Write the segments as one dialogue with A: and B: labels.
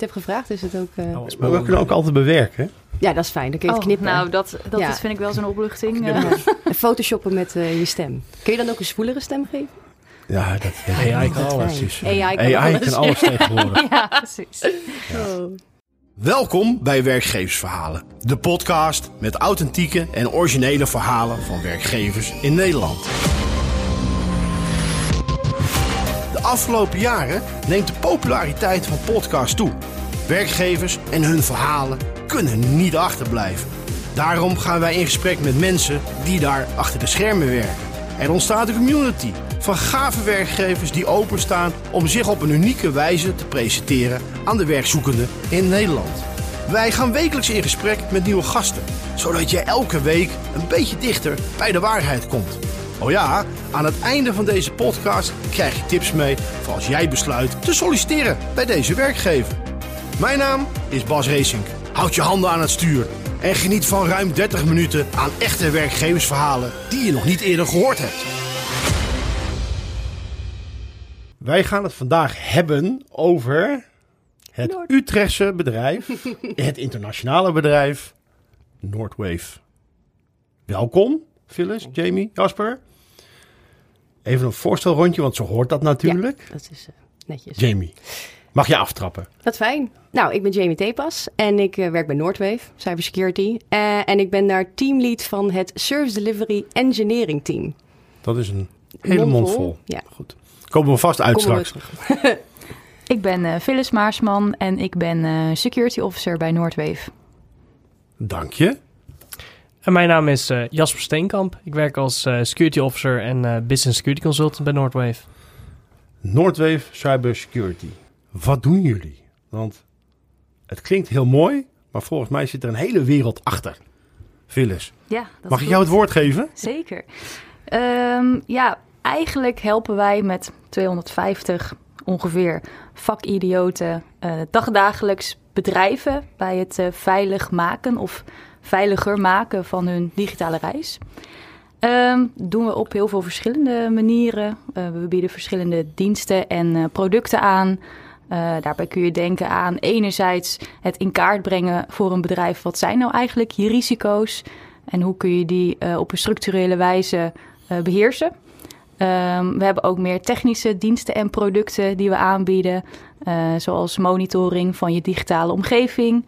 A: het heb gevraagd, is het ook... eh,
B: Oh,
C: Maar we kunnen ook altijd bewerken. hè?
A: Ja, dat is fijn. Dan kun je het
D: Oh,
A: knippen.
D: nou, dat, dat
A: Ja.
D: is, vind ik wel zo'n opluchting. Eh.
A: En Photoshoppen met eh, je stem. Kun je dan ook een zwoelere stem geven?
C: Ja, dat
B: AI kan alles.
C: precies.
A: AI kan
C: AI
A: alles.
C: kan alles tegenwoordig.
D: ja, precies.
A: Oh.
E: Welkom bij Werkgeversverhalen, de podcast met authentieke en originele verhalen van werkgevers in Nederland. Afgelopen jaren neemt de populariteit van podcasts toe. Werkgevers en hun verhalen kunnen niet achterblijven. Daarom gaan wij in gesprek met mensen die daar achter de schermen werken. Er ontstaat een community van gave werkgevers die openstaan om zich op een unieke wijze te presenteren aan de werkzoekenden in Nederland. Wij gaan wekelijks in gesprek met nieuwe gasten, zodat jij elke week een beetje dichter bij de waarheid komt. Oh ja, aan het einde van deze podcast krijg je tips mee voor als jij besluit te solliciteren bij deze werkgever. Mijn naam is Bas Racing. Houd je handen aan het stuur en geniet van ruim 30 minuten aan echte werkgeversverhalen die je nog niet eerder gehoord hebt.
C: Wij gaan het vandaag hebben over het
A: Noord.
C: Utrechtse bedrijf, het internationale bedrijf Noordwave. Welkom, Phyllis, Jamie, Jasper. Even een voorstelrondje, want zo hoort dat natuurlijk.
A: Dat is eh, netjes.
C: Jamie, mag je aftrappen?
A: Wat fijn. Nou, ik ben Jamie Tepas en ik eh, werk bij Noordwave, Cybersecurity. Eh, en ik ben daar teamlead van het Service Delivery Engineering Team.
C: Dat is een hele mond vol.
A: Ja.
C: Goed. Komen we vast uit
A: Komen
C: straks.
D: Ik ben eh Phyllis Maarsman en ik ben eh, security officer bij Noordwave.
C: Dank je.
B: En mijn naam is eh, Jasper Steenkamp. Ik werk als eh, security officer en eh, business security consultant bij Noordwave.
C: Noordwave Cybersecurity. Wat doen jullie? Want het klinkt heel mooi, maar volgens mij zit er een hele wereld achter. Phyllis,
D: Ja, dat
C: mag ik jou het woord geven?
D: Zeker. Ehm, ja, eigenlijk helpen wij met 250 ongeveer vakidioten eh dagdagelijks bedrijven bij het eh, veilig maken of veiliger maken van hun digitale reis. Ehm, doen we op heel veel verschillende manieren. Eh, we bieden verschillende diensten en eh, producten aan. Eh, daarbij kun je denken aan enerzijds het in kaart brengen voor een bedrijf. Wat zijn nou eigenlijk je risico's? En hoe kun je die op een structurele wijze eh, beheersen? Ehm, we hebben ook meer technische diensten en producten die we aanbieden. zoals monitoring van je digitale omgeving.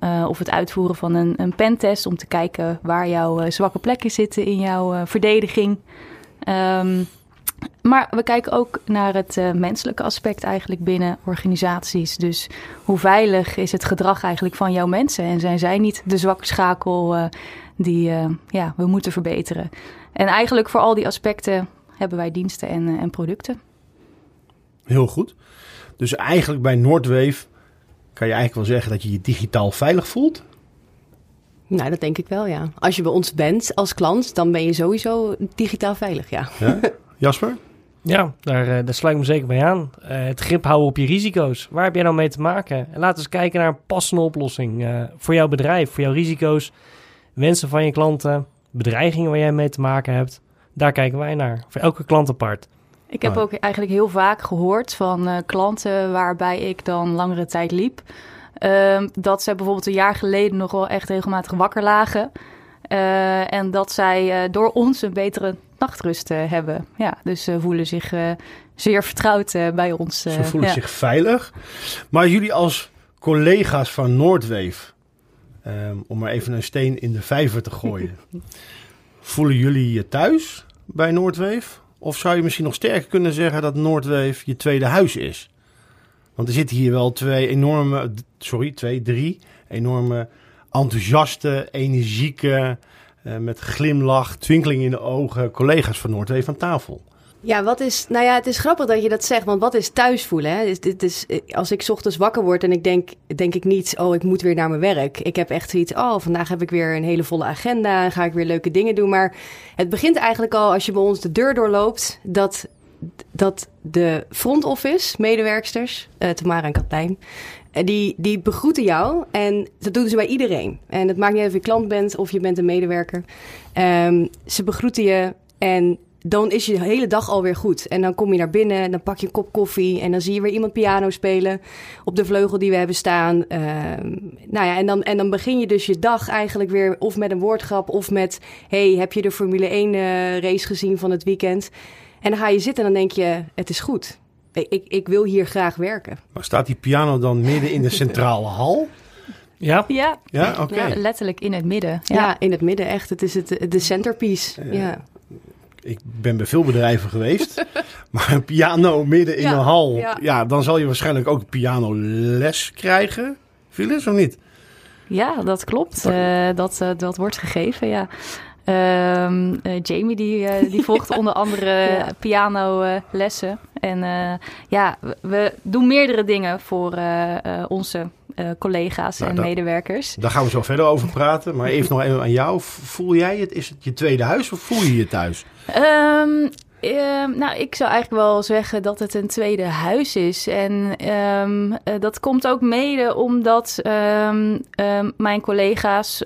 D: Eh, of het uitvoeren van een, een pentest om te kijken waar jouw eh, zwakke plekken zitten in jouw eh, verdediging. Ehm, maar we kijken ook naar het menselijke aspect eigenlijk binnen organisaties. Dus hoe veilig is het gedrag eigenlijk van jouw mensen? En zijn zij niet de zwakke schakel die ja, we moeten verbeteren? En eigenlijk voor al die aspecten hebben wij diensten en, en producten.
C: Heel goed. Dus eigenlijk bij Noordwave kan je eigenlijk wel zeggen dat je je digitaal veilig voelt.
A: Nou, dat denk ik wel, ja. Als je bij ons bent als klant, dan ben je sowieso digitaal veilig, ja.
C: Ja? Jasper?
B: Ja, daar, eh, daar sluit ik me zeker bij aan. Eh, het grip houden op je risico's. Waar heb jij nou mee te maken? En laten we eens kijken naar een passende oplossing eh, voor jouw bedrijf, voor jouw risico's, wensen van je klanten, bedreigingen waar jij mee te maken hebt. Daar kijken wij naar. Voor elke klant apart.
D: Ik heb
C: Ah.
D: ook eigenlijk heel vaak gehoord van eh, klanten waarbij ik dan langere tijd liep. ehm, dat ze bijvoorbeeld een jaar geleden nog wel echt regelmatig wakker lagen. Eh, en dat zij eh, door ons een betere nachtrust hebben. Ja, dus ze voelen zich zeer vertrouwd bij ons.
C: Ze voelen
D: ja.
C: zich veilig. Maar jullie als collega's van Noordwave, ehm, om maar even een steen in de vijver te gooien. voelen jullie je thuis bij Noordwave? Of zou je misschien nog sterker kunnen zeggen dat Noordwave je tweede huis is? Want er zitten hier wel twee enorme, sorry, twee, drie enorme enthousiaste, energieke, eh, met glimlach, twinkeling in de ogen collega's van Noordwave aan tafel.
A: Ja, wat is. Nou ja, het is grappig dat je dat zegt, want wat is thuis voelen? Hè? Dit is, als ik ochtends wakker word en ik denk, denk ik niet, oh, ik moet weer naar mijn werk. Ik heb echt zoiets, oh, vandaag heb ik weer een hele volle agenda en ga ik weer leuke dingen doen. Maar het begint eigenlijk al als je bij ons de deur doorloopt, dat, dat de front office medewerksters, eh Tamara en Katlijn, eh, die, die begroeten jou en dat doen ze bij iedereen. En het maakt niet uit of je klant bent of je bent een medewerker. Ehm, ze begroeten je en dan is je hele dag alweer goed. En dan kom je naar binnen, en dan pak je een kop koffie en dan zie je weer iemand piano spelen op de vleugel die we hebben staan. Ehm, nou ja, en dan, en dan begin je dus je dag eigenlijk weer of met een woordgrap of met: hey, heb je de Formule 1 eh, race gezien van het weekend? En dan ga je zitten en dan denk je: het is goed. Ik, ik, ik wil hier graag werken.
C: Maar staat die piano dan midden in de centrale hal?
B: Ja,
D: Ja,
C: Ja, oké.
D: ja, letterlijk in het midden.
A: Ja,
D: Ja.
A: in het midden echt. Het is het, de centerpiece. Ja.
C: Ik ben bij veel bedrijven geweest, maar een piano midden in
A: Ja,
C: een hal. Ja.
A: ja.
C: dan zal je waarschijnlijk ook pianoles krijgen. Phyllis, of niet?
D: Ja, dat klopt. Eh, dat, eh, dat wordt gegeven, ja. Ehm, eh, Jamie die, die volgt onder andere
A: Ja.
D: pianolessen. En eh, ja, we- doen meerdere dingen voor eh, eh, onze collega's
C: Nou,
D: en
C: dat-
D: medewerkers.
C: Daar gaan we zo verder over praten. Maar even nog even aan jou. Voel jij het? Is het je tweede huis of voel je je thuis?
D: Ehm, ehm, nou, ik zou eigenlijk wel zeggen dat het een tweede huis is. En ehm, eh, dat komt ook mede omdat ehm, mijn collega's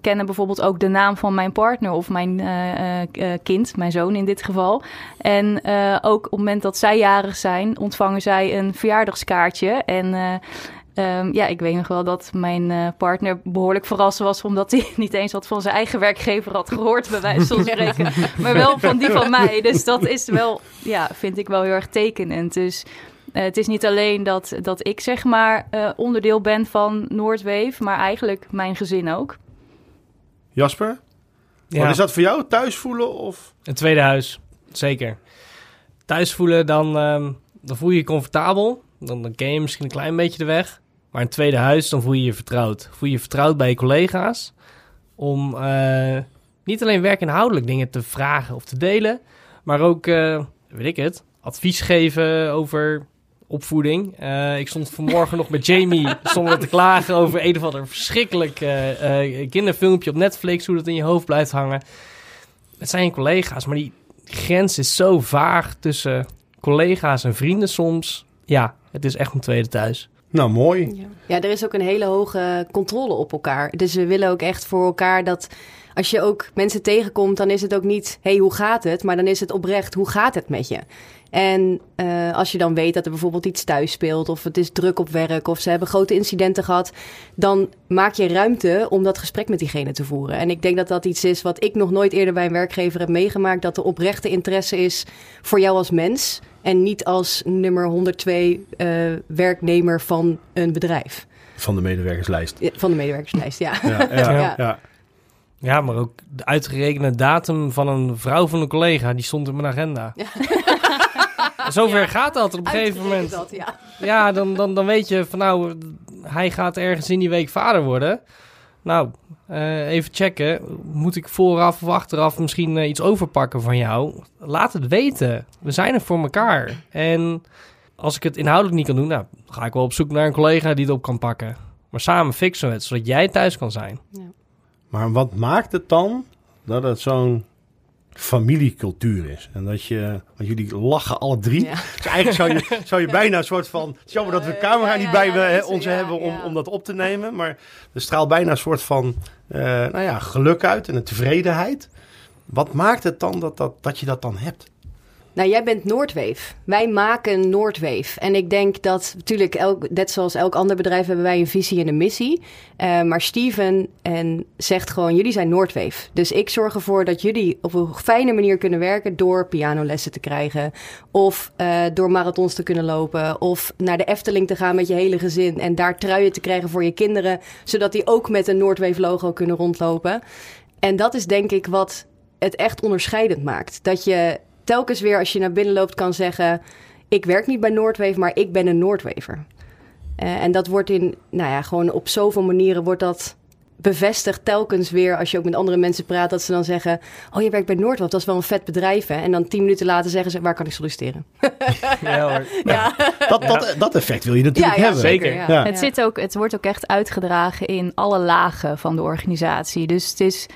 D: kennen bijvoorbeeld ook de naam van mijn partner of mijn eh, eh, kind, mijn zoon in dit geval. En ook op het moment dat zij jarig zijn, ontvangen zij een verjaardagskaartje. En eh, Ehm, ja, ik weet nog wel dat mijn eh, partner behoorlijk verrast was, omdat hij niet eens wat van zijn eigen werkgever had gehoord, bij wijze van spreken, maar wel van die van mij. Dus dat is wel, ja, vind ik wel heel erg tekenend. Dus eh, het is niet alleen dat, dat ik zeg maar eh, onderdeel ben van Noordweef, maar eigenlijk mijn gezin ook.
C: Jasper?
B: ja.
C: Wat is dat voor jou? Thuis voelen of...
B: een tweede huis. Zeker. Thuis voelen, dan, ehm, dan voel je je comfortabel. Dan, dan ken je misschien een klein beetje de weg. Maar een tweede huis, dan voel je je vertrouwd. Voel je je vertrouwd bij je collega's. Om eh, niet alleen werkinhoudelijk dingen te vragen of te delen. Maar ook, eh, weet ik het, advies geven over opvoeding. Eh, ik stond vanmorgen nog met Jamie we te klagen over een of ander verschrikkelijk kinderfilmpje op Netflix. Hoe dat in je hoofd blijft hangen. Het zijn je collega's, maar die grens is zo vaag tussen collega's en vrienden soms. Ja, het is echt een tweede thuis.
C: Nou, mooi.
A: Ja. er is ook een hele hoge controle op elkaar. Dus we willen ook echt voor elkaar dat als je ook mensen tegenkomt, dan is het ook niet, hey, hoe gaat het? Maar dan is het oprecht, hoe gaat het met je? En eh, als je dan weet dat er bijvoorbeeld iets thuis speelt, of het is druk op werk, of ze hebben grote incidenten gehad, dan maak je ruimte om dat gesprek met diegene te voeren. En ik denk dat dat iets is wat ik nog nooit eerder bij een werkgever heb meegemaakt, dat er oprechte interesse is voor jou als mens en niet als nummer 102 eh, werknemer van een bedrijf.
C: Van de medewerkerslijst.
A: Ja, Van de medewerkerslijst, ja.
C: Ja, ja,
A: Ja.
C: ja.
B: Maar ook de uitgerekende datum van een vrouw van een collega, die stond in mijn agenda. Zover gaat dat op een gegeven moment.
A: Dat, ja.
B: Ja, dan, dan, dan weet je van nou, hij gaat ergens in die week vader worden. Nou, eh, even checken. Moet ik vooraf of achteraf misschien eh, iets overpakken van jou? Laat het weten. We zijn er voor elkaar. En als ik het inhoudelijk niet kan doen, nou, ga ik wel op zoek naar een collega die het op kan pakken. Maar samen fixen we het, zodat jij thuis kan zijn.
C: Maar wat maakt het dan dat het zo'n familiecultuur is? En dat je, want jullie lachen alle drie.
A: Ja.
C: Dus eigenlijk zou je, zou je bijna een soort van, het is jammer dat we de camera niet bij we, ons hebben om, om dat op te nemen. Maar er straalt bijna een soort van, eh, nou ja, geluk uit en een tevredenheid. Wat maakt het dan dat, dat, dat je dat dan hebt?
A: Nou, jij bent Noordweef. Wij maken Noordweef. En ik denk dat, natuurlijk, elk, net zoals elk ander bedrijf, hebben wij een visie en een missie. Eh, maar Steven en zegt gewoon: jullie zijn Noordweef. Dus ik zorg ervoor dat jullie op een fijne manier kunnen werken door pianolessen te krijgen. Of eh, door marathons te kunnen lopen. Of naar de Efteling te gaan met je hele gezin. En daar truien te krijgen voor je kinderen. Zodat die ook met een Noordweef logo kunnen rondlopen. En dat is denk ik wat het echt onderscheidend maakt. Dat je telkens weer als je naar binnen loopt kan zeggen... ik werk niet bij Noordweef, maar ik ben een Noordwever. Eh, en dat wordt in, nou ja, gewoon op zoveel manieren wordt dat bevestigd telkens weer... als je ook met andere mensen praat, dat ze dan zeggen... oh, je werkt bij Noordweef, dat is wel een vet bedrijf, hè? En dan tien minuten later zeggen ze, waar kan ik solliciteren?
B: Ja hoor.
A: Ja,
C: Dat, dat, dat effect wil je natuurlijk
A: ja, ja,
C: hebben.
B: Zeker.
D: Het, zit ook, het wordt ook echt uitgedragen in alle lagen van de organisatie. Dus het is,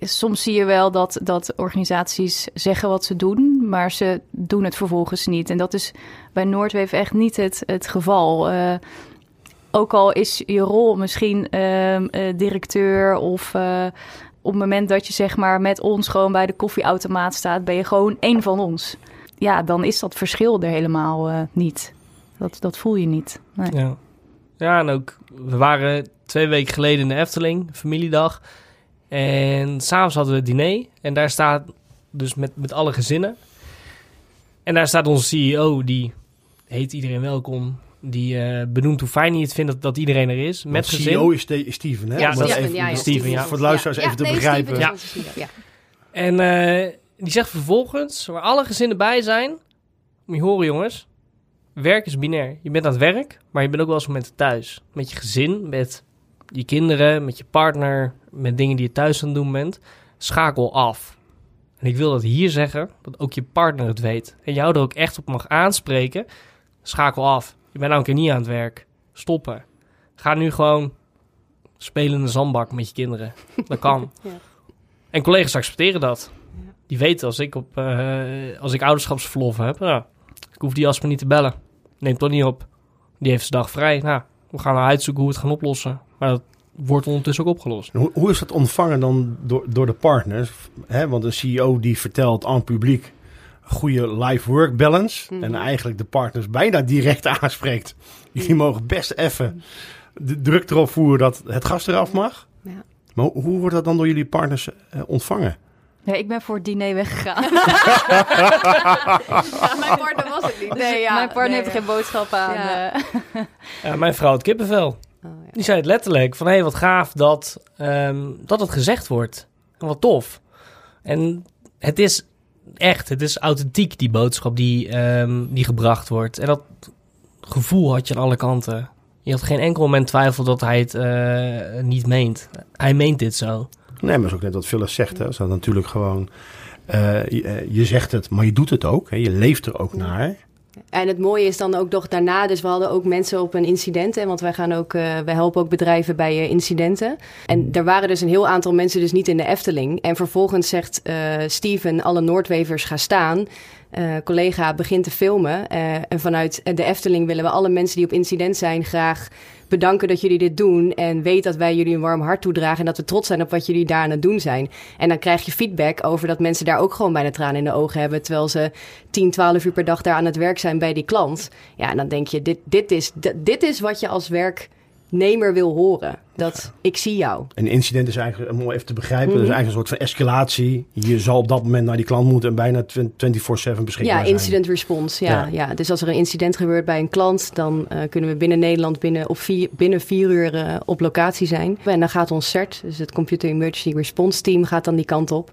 D: soms zie je wel dat, dat organisaties zeggen wat ze doen, maar ze doen het vervolgens niet. En dat is bij Noordweef echt niet het, het geval. Eh, ook al is je rol misschien ehm, eh, directeur of, eh, op het moment dat je zeg maar met ons gewoon bij de koffieautomaat staat, ben je gewoon één van ons. Ja, dan is dat verschil er helemaal niet. Dat, dat voel je niet. Nee.
B: Ja. ja, en ook, we waren twee weken geleden in de Efteling, familiedag. En s'avonds hadden we het diner. En daar staat dus met, met alle gezinnen. En daar staat onze CEO, die heet iedereen welkom. Die eh, benoemt hoe fijn hij het vindt dat, dat iedereen er is. Met
C: Want
B: gezin.
C: CEO is Ste- Steven, hè?
B: Ja,
C: even-
A: ja, ja,
B: Steven, ja.
C: Voor de luisteraars even te
A: nee,
C: begrijpen.
A: Steven
B: ja. En eh, die zegt vervolgens, waar alle gezinnen bij zijn, moet je horen jongens, werk is binair. Je bent aan het werk, maar je bent ook wel eens momenten thuis. Met je gezin, met je kinderen, met je partner, met dingen die je thuis aan het doen bent. Schakel af. En ik wil dat hier zeggen, dat ook je partner het weet. En jou er ook echt op mag aanspreken. Schakel af. Je bent nou een keer niet aan het werk. Stoppen. Ga nu gewoon spelen in de zandbak met je kinderen. Dat kan.
A: Ja.
B: En collega's accepteren dat. Die weten als ik, op, eh, als ik ouderschapsverlof heb, nou, ik hoef die Jasper niet te bellen. Neemt toch niet op. Die heeft zijn dag vrij. Nou, we gaan uitzoeken hoe we het gaan oplossen. Maar dat wordt ondertussen ook opgelost.
C: Hoe, hoe is dat ontvangen dan door, door de partners? Hè, want een CEO die vertelt aan het publiek goede life-work balance.
A: Mhm.
C: En eigenlijk de partners bijna direct aanspreekt. Jullie mogen best even de druk erop voeren dat het gas eraf mag.
A: Ja.
C: Maar hoe, hoe wordt dat dan door jullie partners eh, ontvangen?
D: Ja, ik ben voor het diner weggegaan.
A: Mijn partner was het niet.
D: Dus
A: Nee, ja,
D: mijn partner
A: nee,
D: heeft geen boodschap aan.
A: Ja.
D: eh.
B: Ja, mijn vrouw had kippenvel.
A: Oh, ja.
B: Die zei het letterlijk van, hé, hey, wat gaaf dat, ehm, dat het gezegd wordt. En wat tof. En het is echt, het is authentiek, die boodschap die, ehm, die gebracht wordt. En dat gevoel had je aan alle kanten. Je had geen enkel moment twijfel dat hij het eh, niet meent. Hij meent dit zo.
C: Nee, maar dat is ook net wat Phyllis zegt. Hè. Is dat natuurlijk gewoon... eh, je, eh, je zegt het, maar je doet het ook. Hè. Je leeft er ook naar.
A: En het mooie is dan ook nog daarna, dus we hadden ook mensen op een incident. Hè, want wij gaan ook, wij helpen ook bedrijven bij incidenten. En er waren dus een heel aantal mensen dus niet in de Efteling. En vervolgens zegt Steven, alle Noordwevers gaan staan. Collega begint te filmen. en vanuit de Efteling willen we alle mensen die op incident zijn graag bedanken dat jullie dit doen. En weet dat wij jullie een warm hart toedragen. En dat we trots zijn op wat jullie daar aan het doen zijn. En dan krijg je feedback over dat mensen daar ook gewoon bijna tranen in de ogen hebben. Terwijl ze 10, 12 uur per dag daar aan het werk zijn bij die klant. Ja, en dan denk je, dit, dit, is, dit, is wat je als werknemer wil horen. Dat ik zie jou.
C: Een incident is eigenlijk, om even te begrijpen,
A: Mhm.
C: dat is eigenlijk een soort van escalatie. Je zal op dat moment naar die klant moeten en bijna 24-7 beschikbaar
A: Ja,
C: zijn.
A: incident response. Ja,
C: Ja.
A: ja. Dus als er een incident gebeurt bij een klant, dan eh, kunnen we binnen Nederland binnen, op vier, binnen vier uur eh, op locatie zijn. En dan gaat ons CERT, dus het Computer Emergency Response Team, gaat dan die kant op.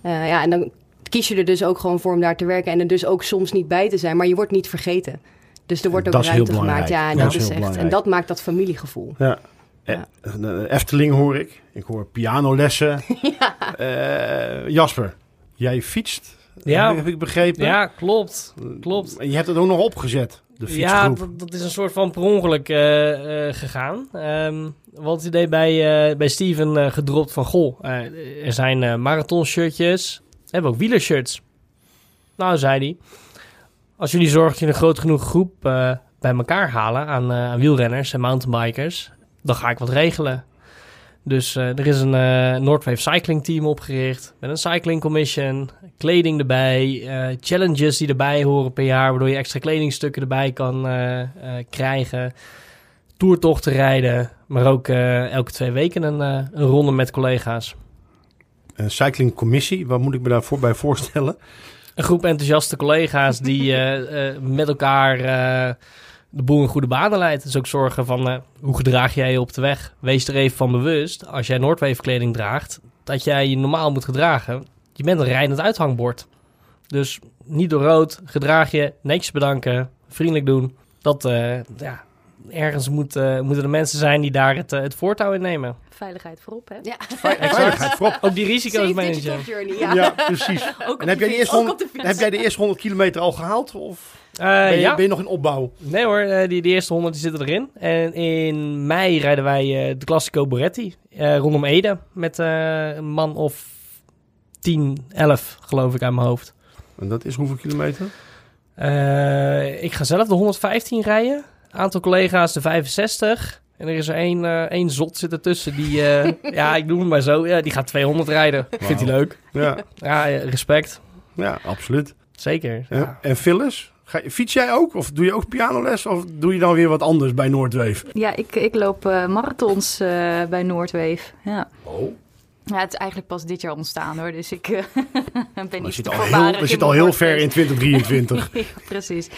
A: Eh, ja, en dan kies je er dus ook gewoon voor om daar te werken en er dus ook soms niet bij te zijn, maar je wordt niet vergeten. Dus er wordt ook ruimte gemaakt.
C: belangrijk.
A: Ja, en
C: Dat
A: dat,
C: is
A: is
C: heel
A: echt. En dat maakt dat familiegevoel.
C: Ja.
A: Ja.
C: Eh, Efteling hoor ik. Ik hoor pianolessen. Eh, Jasper, jij fietst,
B: Ja.
C: heb, ik begrepen.
B: Ja, klopt. Klopt.
C: En je hebt het ook nog opgezet, de
B: Ja,
C: fietsgroep.
B: dat, dat is een soort van per ongeluk eh, eh, gegaan. Ehm want het idee bij, eh, bij Steven gedropt van... Goh, er zijn eh marathonshirtjes. We hebben ook wielershirts. Nou, zei hij... Als jullie zorgen dat je een groot genoeg groep eh, bij elkaar halen... Aan, eh, aan wielrenners en mountainbikers... dan ga ik wat regelen. Dus eh, er is een Noordwave Cycling Team opgericht... met een cycling commission, kleding erbij... challenges die erbij horen per jaar... waardoor je extra kledingstukken erbij kan krijgen... Toertochten rijden, maar ook elke twee weken een, een ronde met collega's.
C: Een cyclingcommissie, wat moet ik me daarvoor bij voorstellen?
B: Een groep enthousiaste collega's die eh, eh, met elkaar eh, de boel in goede banen leidt. Dus ook zorgen van hoe gedraag jij je op de weg. Wees er even van bewust, als jij Noordwave kleding draagt, dat jij je normaal moet gedragen. Je bent een rijdend uithangbord. Dus niet door rood, gedraag je, netjes bedanken, vriendelijk doen. Dat, ja, ergens moet, eh, moeten de mensen zijn die daar het, eh, het voortouw in nemen.
D: Veiligheid voorop, hè?
A: Ja,
C: Veiligheid voorop.
B: Ook die risico's managen.
A: journey.
C: Ja,
A: Ja.
C: precies.
A: Ook
C: En heb jij, de eerste
A: ook
C: 100,
A: op de fiets.
C: heb jij de eerste 100 kilometer al gehaald? Of
B: Eh,
C: ben, je,
B: ja.
C: ben je nog in opbouw?
B: Nee hoor, eh, die, die eerste 100 die zitten erin. En in mei rijden wij eh, de Classico Boretti eh, rondom Ede. Met eh, een man of 10, 11 geloof ik aan mijn hoofd.
C: En dat is hoeveel kilometer?
B: Eh, ik ga zelf de 115 rijden. Aantal collega's de 65. En er is er één, eh, één zot zit ertussen die, eh, ja, ik noem het maar zo, ja, die gaat 200 rijden. Vindt hij leuk.
C: Ja,
B: Ja, respect.
C: ja absoluut.
B: Zeker.
C: Ja.
B: Ja.
C: En Phyllis, ga fiets jij ook? Of doe je ook pianoles? Of doe je dan weer wat anders bij Noordweef?
D: Ja, ik, ik loop eh, marathons eh, bij Noordweef. Ja.
C: Oh.
D: Ja, het is eigenlijk pas dit jaar ontstaan hoor. Dus ik eh, ben niet te
C: al
D: voorbarig
C: heel, we zitten al heel ver in
D: woordkeus.
C: 2023.
D: Ja, precies.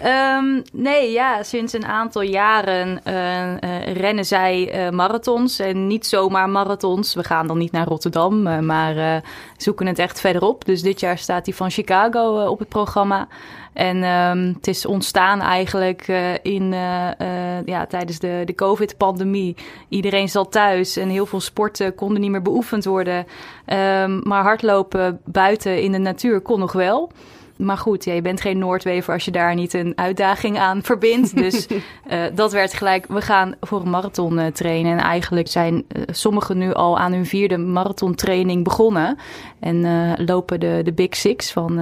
D: Ehm, nee, ja, sinds een aantal jaren eh, eh, rennen zij marathons. En niet zomaar marathons. We gaan dan niet naar Rotterdam, maar zoeken het echt verderop. Dus dit jaar staat die van Chicago op het programma. En ehm, het is ontstaan eigenlijk eh, in, eh, eh, ja, tijdens de, de COVID-pandemie. Iedereen zat thuis en heel veel sporten konden niet meer beoefend worden. Ehm, maar hardlopen buiten in de natuur kon nog wel. Maar goed, ja, je bent geen Noordwever als je daar niet een uitdaging aan verbindt. Dus dat werd gelijk, we gaan voor een marathon trainen. En eigenlijk zijn sommigen nu al aan hun vierde marathontraining begonnen. En lopen de, de Big Six van,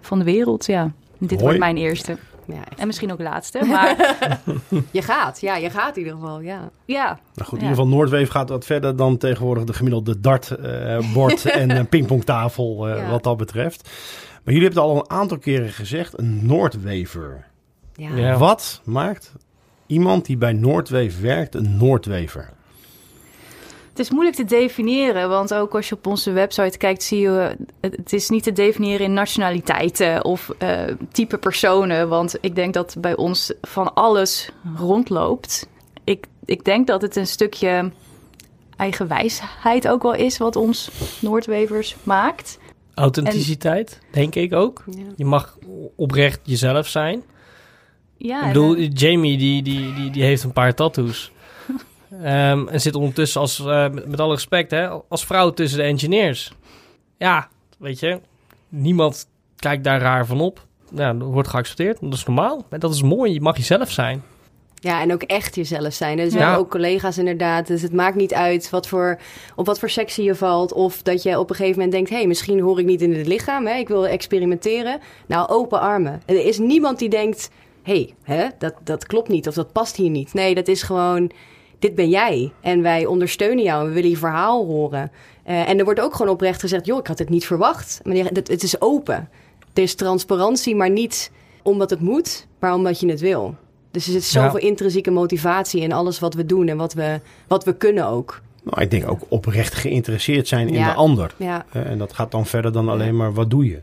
D: van de wereld, ja. Dit wordt mijn eerste.
A: Ja, echt.
D: En misschien ook laatste, maar
A: Je gaat, ja, je gaat in ieder geval, ja.
D: ja.
C: Nou goed, in
D: Ja.
C: ieder geval Noordweef gaat wat verder dan tegenwoordig de gemiddelde dartbord en een pingpongtafel eh,
A: Ja.
C: wat dat betreft. Maar jullie hebben het al een aantal keren gezegd, een Noordwever.
A: ja.
B: Ja.
C: Wat maakt iemand die bij Noordweef werkt een Noordwever?
D: Het is moeilijk te definiëren, want ook als je op onze website kijkt, zie je het is niet te definiëren in nationaliteiten of eh, type personen. Want ik denk dat bij ons van alles rondloopt. Ik, ik denk dat het een stukje eigen wijsheid ook wel is wat ons Noordwevers maakt.
B: Authenticiteit, denk ik ook.
A: Ja.
B: Je mag oprecht jezelf zijn.
D: Ja,
B: ik bedoel,
D: eh,
B: Jamie die, die, die, die heeft een paar tattoos. Ehm, en zit ondertussen als, eh, met, met alle respect, hè, als vrouw tussen de engineers. Ja, weet je, niemand kijkt daar raar van op. Ja, dat wordt geaccepteerd. Dat is normaal. En dat is mooi. Je mag jezelf zijn.
A: Ja, en ook echt jezelf zijn. Dus we
B: Ja.
A: hebben ook collega's inderdaad. Dus het maakt niet uit wat voor, op wat voor sectie je valt. Of dat je op een gegeven moment denkt... hé, hey, misschien hoor ik niet in het lichaam. Hè? Ik wil experimenteren. Nou, open armen. Er is niemand die denkt... hé, hey, dat, dat klopt niet of dat past hier niet. Nee, dat is gewoon... dit ben jij. En wij ondersteunen jou en we willen je verhaal horen. Eh, en er wordt ook gewoon oprecht gezegd... joh, ik had het niet verwacht. Maar het, het is open. Er is transparantie, maar niet omdat het moet... maar omdat je het wil. Dus er zit zoveel intrinsieke motivatie in alles wat we doen en wat we, wat we kunnen ook.
C: Nou, ik denk ook oprecht geïnteresseerd zijn in
A: Ja.
C: de ander.
A: Ja.
C: Eh, en dat gaat dan verder dan alleen maar wat doe je.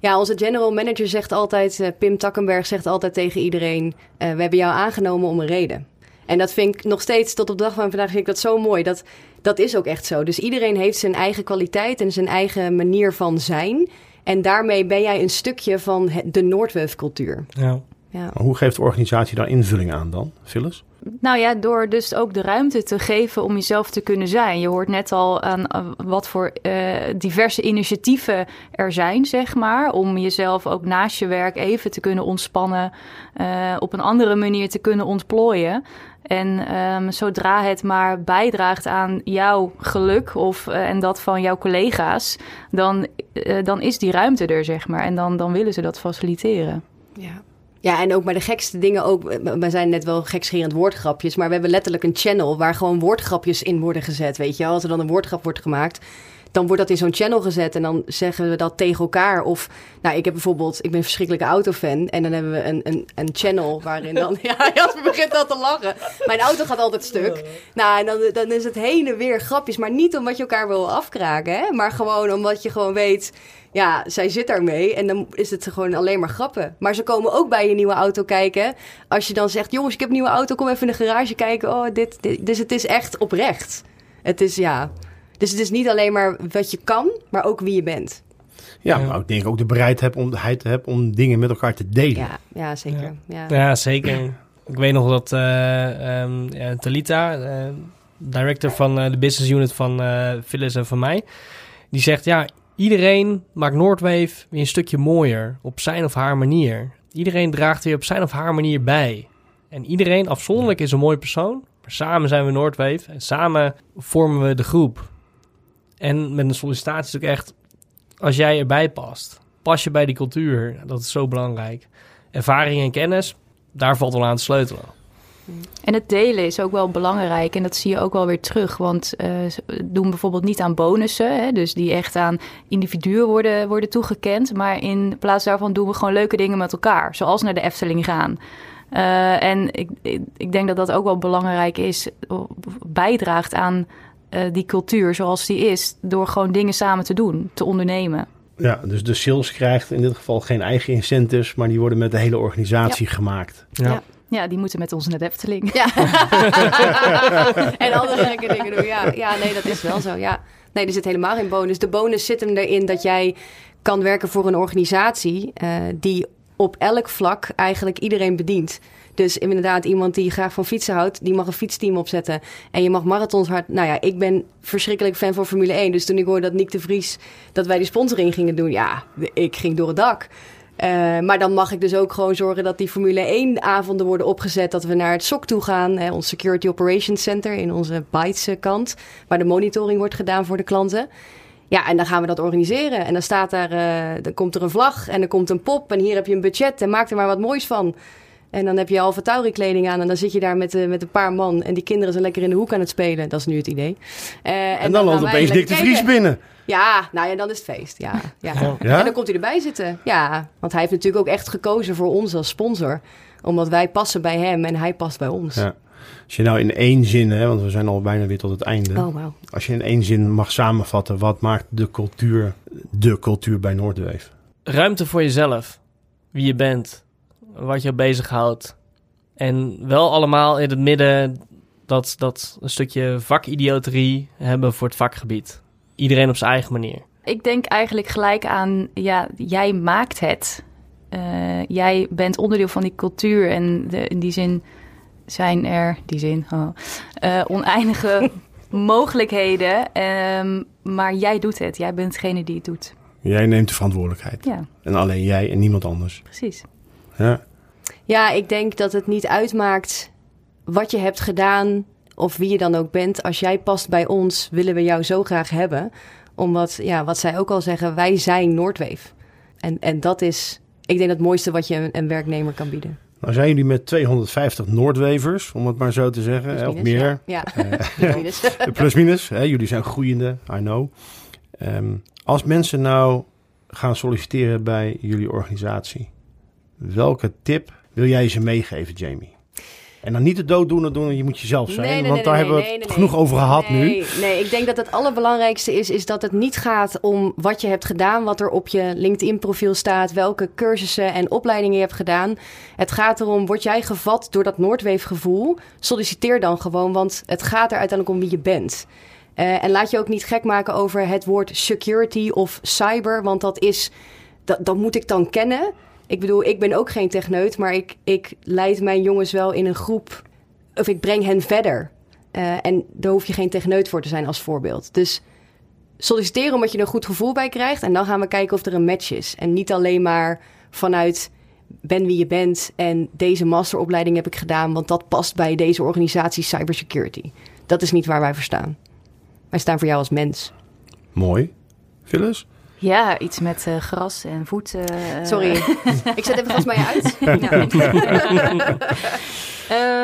A: ja, onze general manager zegt altijd, eh, Pim Takkenberg zegt altijd tegen iedereen: We hebben jou aangenomen om een reden. En dat vind ik nog steeds, tot op de dag van vandaag, vind ik dat zo mooi. Dat, dat is ook echt zo. Dus iedereen heeft zijn eigen kwaliteit en zijn eigen manier van zijn. En daarmee ben jij een stukje van de Noordweefcultuur.
B: Ja.
A: Ja.
C: Hoe geeft de organisatie daar invulling aan dan, Phyllis?
D: Nou ja, door dus ook de ruimte te geven om jezelf te kunnen zijn. Je hoort net al aan wat voor eh, diverse initiatieven er zijn, zeg maar. Om jezelf ook naast je werk even te kunnen ontspannen. eh, op een andere manier te kunnen ontplooien. En ehm, zodra het maar bijdraagt aan jouw geluk of, eh, en dat van jouw collega's, dan, eh, dan is die ruimte er, zeg maar. En dan, dan willen ze dat faciliteren.
A: Ja. Ja, en ook bij de gekste dingen ook. We zijn net wel gekscherend woordgrapjes, maar we hebben letterlijk een channel waar gewoon woordgrapjes in worden gezet. Weet je, als er dan een woordgrap wordt gemaakt, dan wordt dat in zo'n channel gezet en dan zeggen we dat tegen elkaar. Of, nou, ik heb bijvoorbeeld, ik ben een verschrikkelijke autofan en dan hebben we een, een, een channel waarin dan, ja, Jasper begint al te lachen. Mijn auto gaat altijd stuk. Nou, en dan, dan is het heen en weer grapjes, maar niet omdat je elkaar wil afkraken, hè, maar gewoon omdat je gewoon weet ja, zij zit daarmee en dan is het gewoon alleen maar grappen. Maar ze komen ook bij je nieuwe auto kijken. Als je dan zegt, jongens, ik heb een nieuwe auto, kom even in de garage kijken. Oh, dit, dit. Dus het is echt oprecht. Het is, ja... Dus het is niet alleen maar wat je kan, maar ook wie je bent.
C: Ja,
B: Ja.
C: maar ik denk ook de bereidheid om, hebt om dingen met elkaar te delen.
A: Ja, ja zeker. Ja.
B: Ja, zeker. Ik weet nog dat eh ehm, ja, Talita, eh, director van eh, de business unit van eh Phyllis en van mij, die zegt ja, iedereen maakt Noordwave weer een stukje mooier op zijn of haar manier. Iedereen draagt weer op zijn of haar manier bij. En iedereen afzonderlijk is een mooie persoon, maar samen zijn we Noordwave en samen vormen we de groep. En met een sollicitatie is ook echt, als jij erbij past, pas je bij die cultuur. Dat is zo belangrijk. Ervaring en kennis, daar valt wel aan te sleutelen.
D: En het delen is ook wel belangrijk en dat zie je ook wel weer terug. Want uh, doen bijvoorbeeld niet aan bonussen, hè, dus die echt aan individuen worden, worden toegekend. Maar in plaats daarvan doen we gewoon leuke dingen met elkaar, zoals naar de Efteling gaan. Uh, en ik, ik, ik, denk dat dat ook wel belangrijk is, bijdraagt aan uh, die cultuur zoals die is, door gewoon dingen samen te doen, te ondernemen.
C: Ja, dus de sales krijgt in dit geval geen eigen incentives, maar die worden met de hele organisatie ja. gemaakt.
D: Ja. ja. Ja, die moeten met ons naar de Efteling.
A: Ja. en andere gekke dingen doen. Ja. ja, nee, dat is wel zo. Ja. Nee, er zit helemaal geen bonus. De bonus zit hem erin dat jij kan werken voor een organisatie uh, die op elk vlak eigenlijk iedereen bedient. Dus inderdaad, iemand die graag van fietsen houdt, die mag een fietsteam opzetten. En je mag marathons hard. Nou ja, ik ben verschrikkelijk fan van Formule 1. Dus toen ik hoorde dat Nick de Vries, dat wij die sponsoring gingen doen, ja, ik ging door het dak. Uh, maar dan mag ik dus ook gewoon zorgen dat die Formule 1 avonden worden opgezet. Dat we naar het SOC toe gaan, hè, ons Security Operations Center in onze Bytes kant. Waar de monitoring wordt gedaan voor de klanten. Ja, en dan gaan we dat organiseren. En dan staat daar, uh, dan komt er een vlag en er komt een pop. En hier heb je een budget en maak er maar wat moois van. En dan heb je Alfa Tauri kleding aan en dan zit je daar met, uh, met een paar man. En die kinderen zijn lekker in de hoek aan het spelen. Dat is nu het idee.
C: Uh, en, en, dan, dan loopt opeens Dick de Vries binnen.
A: Ja, nou ja, dan is het feest. Ja, ja. ja. En dan komt hij erbij zitten. Ja, want hij heeft natuurlijk ook echt gekozen voor ons als sponsor. Omdat wij passen bij hem en hij past bij ons. Ja.
C: Als je nou in één zin, hè, want we zijn al bijna weer tot het einde.
A: Oh, wow.
C: Als je in één zin mag samenvatten, wat maakt de cultuur de cultuur bij Noordweef?
B: Ruimte voor jezelf. Wie je bent. Wat je bezighoudt. En wel allemaal in het midden dat, dat een stukje vakidioterie hebben voor het vakgebied. Iedereen op zijn eigen manier.
D: Ik denk eigenlijk gelijk aan, ja, jij maakt het. Uh, jij bent onderdeel van die cultuur en de, in die zin zijn er, die zin, oh, uh, oneindige mogelijkheden. Um, maar jij doet het. Jij bent degene die het doet.
C: Jij neemt de verantwoordelijkheid.
D: Ja.
C: En alleen jij en niemand anders.
D: Precies.
C: Ja.
A: Ja, ik denk dat het niet uitmaakt wat je hebt gedaan of wie je dan ook bent. Als jij past bij ons, willen we jou zo graag hebben. Omdat, ja, wat zij ook al zeggen, wij zijn Noordweef. En, en dat is, ik denk, het mooiste wat je een, een werknemer kan bieden.
C: Nou zijn jullie met 250 Noordwevers, om het maar zo te zeggen.
A: Plus
C: of meer.
A: Ja,
C: ja. plus minus. Hè, jullie zijn groeiende, I know. Um, als mensen nou gaan solliciteren bij jullie organisatie, welke tip wil jij ze meegeven, Jamie? En dan niet de dooddoener doen, je moet jezelf zijn.
A: Nee, nee,
C: want daar
A: nee,
C: hebben we het genoeg over gehad nu.
A: Nee, ik denk dat het allerbelangrijkste is, is dat het niet gaat om wat je hebt gedaan, wat er op je LinkedIn-profiel staat, welke cursussen en opleidingen je hebt gedaan. Het gaat erom, word jij gevat door dat Noordweefgevoel? Solliciteer dan gewoon, want het gaat er uiteindelijk om wie je bent. Uh, en laat je ook niet gek maken over het woord security of cyber, want dat is, dat, dat moet ik dan kennen. Ik bedoel, ik ben ook geen techneut, maar ik, ik leid mijn jongens wel in een groep. Of ik breng hen verder. Uh, en daar hoef je geen techneut voor te zijn als voorbeeld. Dus solliciteren omdat je er een goed gevoel bij krijgt. En dan gaan we kijken of er een match is. En niet alleen maar vanuit ben wie je bent en deze masteropleiding heb ik gedaan, want dat past bij deze organisatie cybersecurity. Dat is niet waar wij voor staan. Wij staan voor jou als mens.
C: Mooi. Phyllis?
D: Ja, iets met uh, gras en voeten. Uh...
A: Sorry, ik zet even vast mij uit.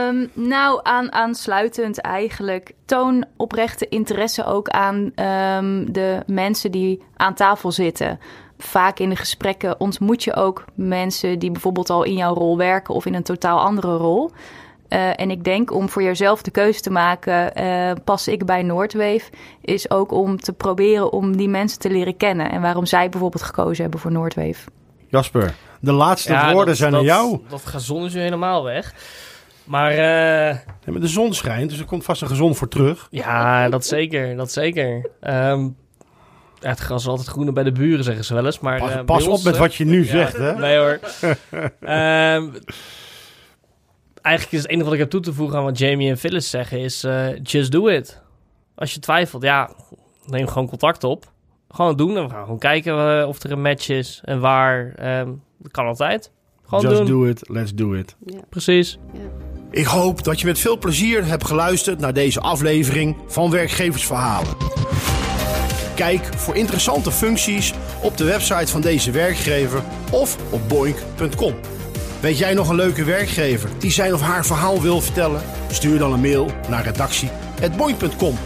D: um, nou, aan, aansluitend eigenlijk. Toon oprechte interesse ook aan um, de mensen die aan tafel zitten. Vaak in de gesprekken ontmoet je ook mensen die bijvoorbeeld al in jouw rol werken of in een totaal andere rol. Uh, en ik denk om voor jezelf de keuze te maken, uh, pas ik bij Noordweef, is ook om te proberen om die mensen te leren kennen. En waarom zij bijvoorbeeld gekozen hebben voor Noordweef.
C: Jasper, de laatste ja, woorden
B: dat,
C: zijn
B: dat,
C: aan jou.
B: Dat gazon is nu helemaal weg. Maar, uh,
C: nee, maar de zon schijnt, dus er komt vast een gezond voor terug.
B: Ja, dat zeker, dat zeker. Um, het gras is altijd groener bij de buren, zeggen ze wel eens. Maar,
C: pas, uh, pas op ons, met wat je nu ja, zegt, hè?
B: Nee hoor. eigenlijk is het enige wat ik heb toe te voegen aan wat Jamie en Phyllis zeggen is uh, just do it. Als je twijfelt, ja, neem gewoon contact op. Gewoon doen en we gaan gewoon kijken uh, of er een match is en waar. Um, dat kan altijd. Gewoon
C: just
B: doen.
C: do it, let's do it.
A: Ja.
B: Precies.
A: Ja.
E: Ik hoop dat je met veel plezier hebt geluisterd naar deze aflevering van Werkgeversverhalen. Kijk voor interessante functies op de website van deze werkgever of op boink.com.
C: Weet jij nog een leuke werkgever die zijn of haar verhaal wil vertellen? Stuur dan een mail naar redactie.boing.com.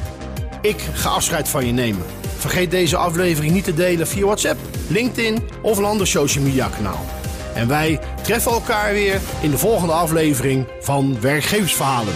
C: Ik ga afscheid van je nemen. Vergeet deze aflevering niet te delen via WhatsApp, LinkedIn of een ander social media kanaal. En wij treffen elkaar weer in de volgende aflevering van Werkgeversverhalen.